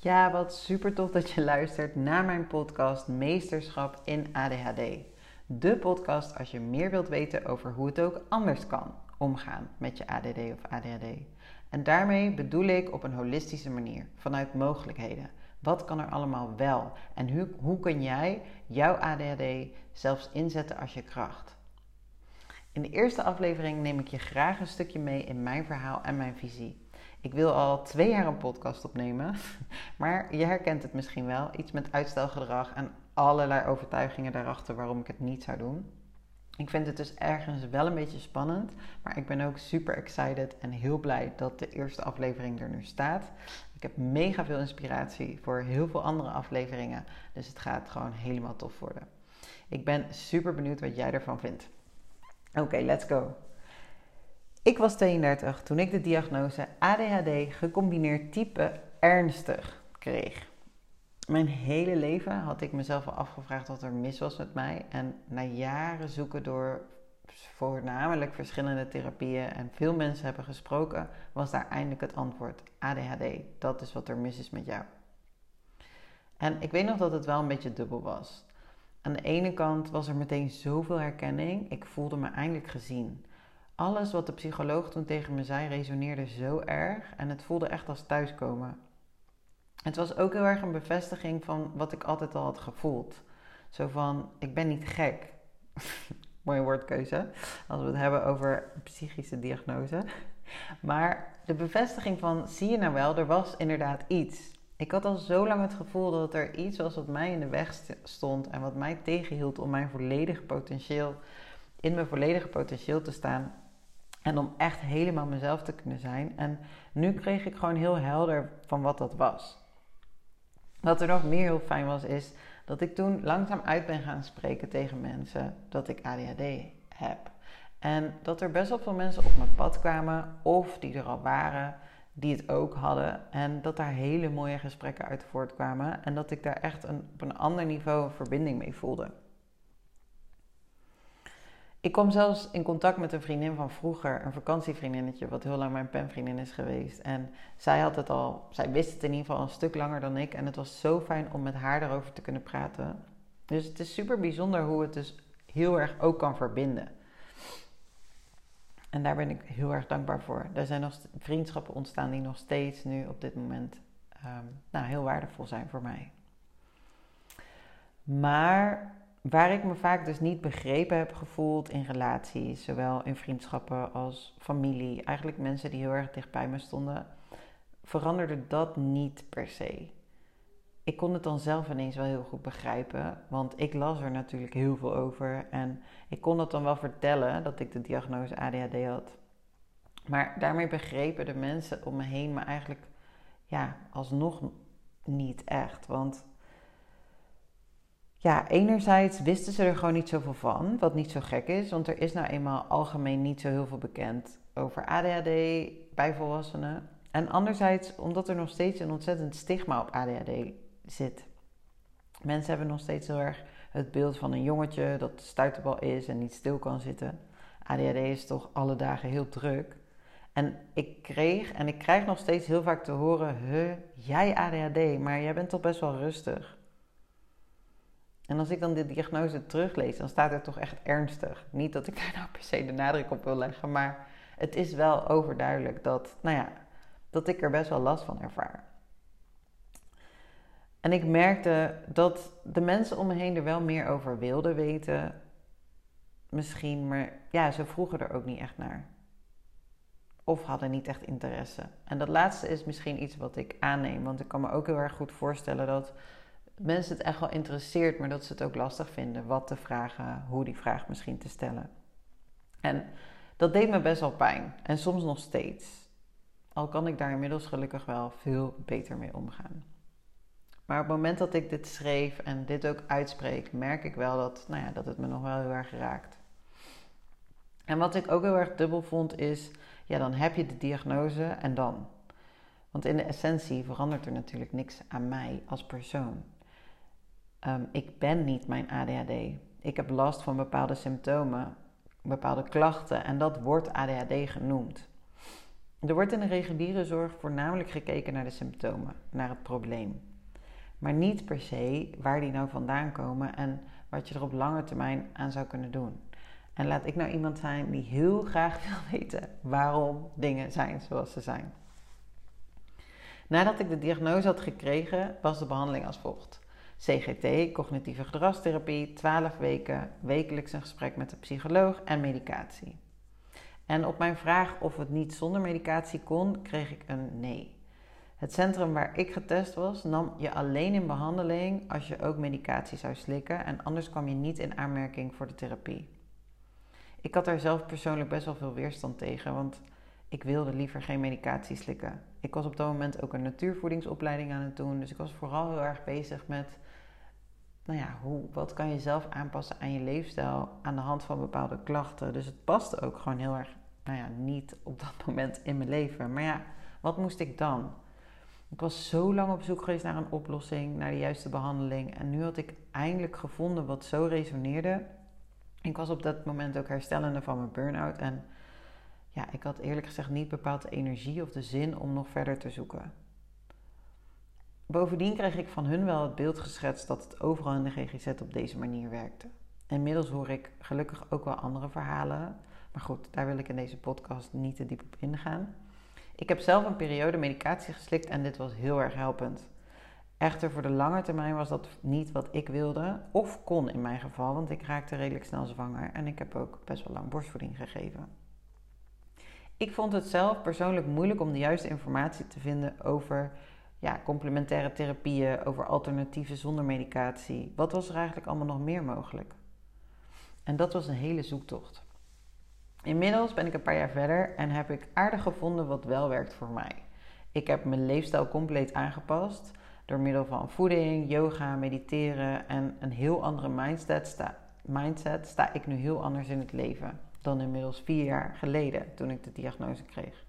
Ja, wat super tof dat je luistert naar mijn podcast Meesterschap in ADHD. De podcast als je meer wilt weten over hoe het ook anders kan omgaan met je ADD of ADHD. En daarmee bedoel ik op een holistische manier, vanuit mogelijkheden. Wat kan er allemaal wel? En hoe, hoe kun jij jouw ADHD zelfs inzetten als je kracht? In de eerste aflevering neem ik je graag een stukje mee in mijn verhaal en mijn visie. Ik wil al twee jaar een podcast opnemen, maar je herkent het misschien wel. Iets met uitstelgedrag en allerlei overtuigingen daarachter waarom ik het niet zou doen. Ik vind het dus ergens wel een beetje spannend, maar ik ben ook super excited en heel blij dat de eerste aflevering er nu staat. Ik heb mega veel inspiratie voor heel veel andere afleveringen, dus het gaat gewoon helemaal tof worden. Ik ben super benieuwd wat jij ervan vindt. Oké, let's go. Ik was 32 toen ik de diagnose ADHD gecombineerd type ernstig kreeg. Mijn hele leven had ik mezelf al afgevraagd wat er mis was met mij. En na jaren zoeken door voornamelijk verschillende therapieën en veel mensen hebben gesproken, was daar eindelijk het antwoord: ADHD. Dat is wat er mis is met jou. En ik weet nog dat het wel een beetje dubbel was. Aan de ene kant was er meteen zoveel herkenning. Ik voelde me eindelijk gezien. Alles wat de psycholoog toen tegen me zei resoneerde zo erg en het voelde echt als thuiskomen. Het was ook heel erg een bevestiging van wat ik altijd al had gevoeld. Zo van, ik ben niet gek. Mooie woordkeuze, als we het hebben over psychische diagnose. Maar de bevestiging van, zie je nou wel, er was inderdaad iets. Ik had al zo lang het gevoel dat er iets was wat mij in de weg stond en wat mij tegenhield om mijn volledige potentieel, in mijn volledige potentieel te staan. En om echt helemaal mezelf te kunnen zijn. En nu kreeg ik gewoon heel helder van wat dat was. Wat er nog meer heel fijn was, is dat ik toen langzaam uit ben gaan spreken tegen mensen dat ik ADHD heb. En dat er best wel veel mensen op mijn pad kwamen, of die er al waren, die het ook hadden. En dat daar hele mooie gesprekken uit voortkwamen. En dat ik daar echt een, op een ander niveau een verbinding mee voelde. Ik kwam zelfs in contact met een vriendin van vroeger, een vakantievriendinnetje, wat heel lang mijn penvriendin is geweest. En zij had het al, zij wist het in ieder geval een stuk langer dan ik. En het was zo fijn om met haar daarover te kunnen praten. Dus het is super bijzonder hoe het dus heel erg ook kan verbinden. En daar ben ik heel erg dankbaar voor. Er zijn nog vriendschappen ontstaan die nog steeds nu op dit moment um, nou, heel waardevol zijn voor mij. Maar waar ik me vaak dus niet begrepen heb gevoeld in relaties, zowel in vriendschappen als familie, eigenlijk mensen die heel erg dicht bij me stonden, veranderde dat niet per se. Ik kon het dan zelf ineens wel heel goed begrijpen, want ik las er natuurlijk heel veel over en ik kon het dan wel vertellen dat ik de diagnose ADHD had. Maar daarmee begrepen de mensen om me heen me eigenlijk ja, alsnog niet echt. Want ja, enerzijds wisten ze er gewoon niet zoveel van, wat niet zo gek is, want er is nou eenmaal algemeen niet zo heel veel bekend over ADHD bij volwassenen. En anderzijds omdat er nog steeds een ontzettend stigma op ADHD zit. Mensen hebben nog steeds heel erg het beeld van een jongetje dat stuiterbal is en niet stil kan zitten. ADHD is toch alle dagen heel druk. En ik kreeg en ik krijg nog steeds heel vaak te horen: Huh, jij ADHD, maar jij bent toch best wel rustig. En als ik dan de diagnose teruglees, dan staat er toch echt ernstig. Niet dat ik daar nou per se de nadruk op wil leggen, maar het is wel overduidelijk dat, nou ja, dat ik er best wel last van ervaar. En ik merkte dat de mensen om me heen er wel meer over wilden weten. Misschien, maar ja, ze vroegen er ook niet echt naar. Of hadden niet echt interesse. En dat laatste is misschien iets wat ik aanneem. Want ik kan me ook heel erg goed voorstellen dat mensen het echt wel interesseert, maar dat ze het ook lastig vinden wat te vragen, hoe die vraag misschien te stellen. En dat deed me best wel pijn. En soms nog steeds. Al kan ik daar inmiddels gelukkig wel veel beter mee omgaan. Maar op het moment dat ik dit schreef en dit ook uitspreek, merk ik wel dat, nou ja, dat het me nog wel heel erg raakt. En wat ik ook heel erg dubbel vond is, ja, dan heb je de diagnose en dan. Want in de essentie verandert er natuurlijk niks aan mij als persoon. Ehm, ik ben niet mijn ADHD. Ik heb last van bepaalde symptomen, bepaalde klachten en dat wordt ADHD genoemd. Er wordt in de reguliere zorg voornamelijk gekeken naar de symptomen, naar het probleem. Maar niet per se waar die nou vandaan komen en wat je er op lange termijn aan zou kunnen doen. En laat ik nou iemand zijn die heel graag wil weten waarom dingen zijn zoals ze zijn. Nadat ik de diagnose had gekregen, was de behandeling als volgt. CGT, cognitieve gedragstherapie, 12 weken, wekelijks een gesprek met de psycholoog en medicatie. En op mijn vraag of het niet zonder medicatie kon, kreeg ik een nee. Het centrum waar ik getest was, nam je alleen in behandeling als je ook medicatie zou slikken en anders kwam je niet in aanmerking voor de therapie. Ik had daar zelf persoonlijk best wel veel weerstand tegen, want ik wilde liever geen medicatie slikken. Ik was op dat moment ook een natuurvoedingsopleiding aan het doen, dus ik was vooral heel erg bezig met, nou ja, hoe, wat kan je zelf aanpassen aan je leefstijl aan de hand van bepaalde klachten. Dus het paste ook gewoon heel erg, nou ja, niet op dat moment in mijn leven. Maar ja, wat moest ik dan? Ik was zo lang op zoek geweest naar een oplossing, naar de juiste behandeling. En nu had ik eindelijk gevonden wat zo resoneerde. Ik was op dat moment ook herstellende van mijn burn-out. En ja, ik had eerlijk gezegd niet bepaald de energie of de zin om nog verder te zoeken. Bovendien kreeg ik van hun wel het beeld geschetst dat het overal in de GGZ op deze manier werkte. Inmiddels hoor ik gelukkig ook wel andere verhalen. Maar goed, daar wil ik in deze podcast niet te diep op ingaan. Ik heb zelf een periode medicatie geslikt en dit was heel erg helpend. Echter, voor de lange termijn was dat niet wat ik wilde, of kon in mijn geval, want ik raakte redelijk snel zwanger en ik heb ook best wel lang borstvoeding gegeven. Ik vond het zelf persoonlijk moeilijk om de juiste informatie te vinden over ja, complementaire therapieën, over alternatieven zonder medicatie. Wat was er eigenlijk allemaal nog meer mogelijk? En dat was een hele zoektocht. Inmiddels ben ik een paar jaar verder en heb ik aardig gevonden wat wel werkt voor mij. Ik heb mijn leefstijl compleet aangepast door middel van voeding, yoga, mediteren en een heel andere mindset sta, mindset sta ik nu heel anders in het leven dan inmiddels vier jaar geleden toen ik de diagnose kreeg.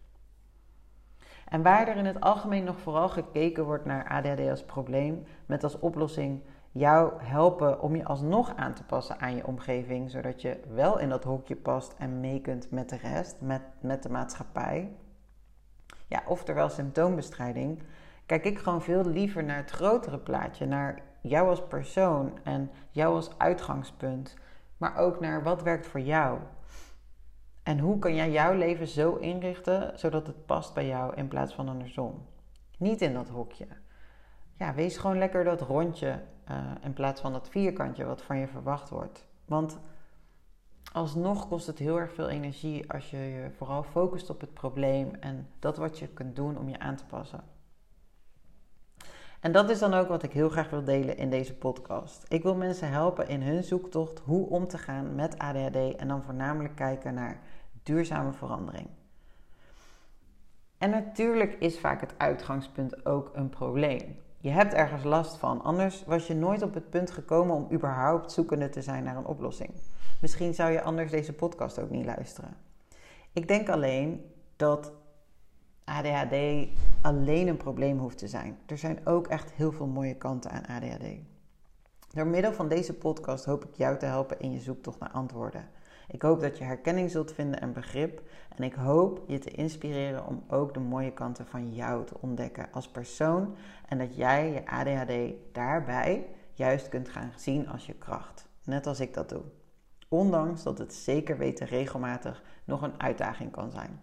En waar er in het algemeen nog vooral gekeken wordt naar ADHD als probleem, met als oplossing jou helpen om je alsnog aan te passen aan je omgeving, zodat je wel in dat hokje past en mee kunt met de rest, met, met de maatschappij. Ja, oftewel symptoombestrijding, kijk ik gewoon veel liever naar het grotere plaatje, naar jou als persoon en jou als uitgangspunt, maar ook naar wat werkt voor jou. En hoe kan jij jouw leven zo inrichten zodat het past bij jou in plaats van andersom? Niet in dat hokje. Ja, wees gewoon lekker dat rondje uh, in plaats van dat vierkantje wat van je verwacht wordt. Want alsnog kost het heel erg veel energie als je je vooral focust op het probleem en dat wat je kunt doen om je aan te passen. En dat is dan ook wat ik heel graag wil delen in deze podcast. Ik wil mensen helpen in hun zoektocht hoe om te gaan met ADHD en dan voornamelijk kijken naar duurzame verandering. En natuurlijk is vaak het uitgangspunt ook een probleem. Je hebt ergens last van, anders was je nooit op het punt gekomen om überhaupt zoekende te zijn naar een oplossing. Misschien zou je anders deze podcast ook niet luisteren. Ik denk alleen dat ADHD alleen een probleem hoeft te zijn. Er zijn ook echt heel veel mooie kanten aan ADHD. Door middel van deze podcast hoop ik jou te helpen in je zoektocht naar antwoorden. Ik hoop dat je herkenning zult vinden en begrip. En ik hoop je te inspireren om ook de mooie kanten van jou te ontdekken als persoon. En dat jij je ADHD daarbij juist kunt gaan zien als je kracht. Net als ik dat doe. Ondanks dat het zeker weten regelmatig nog een uitdaging kan zijn.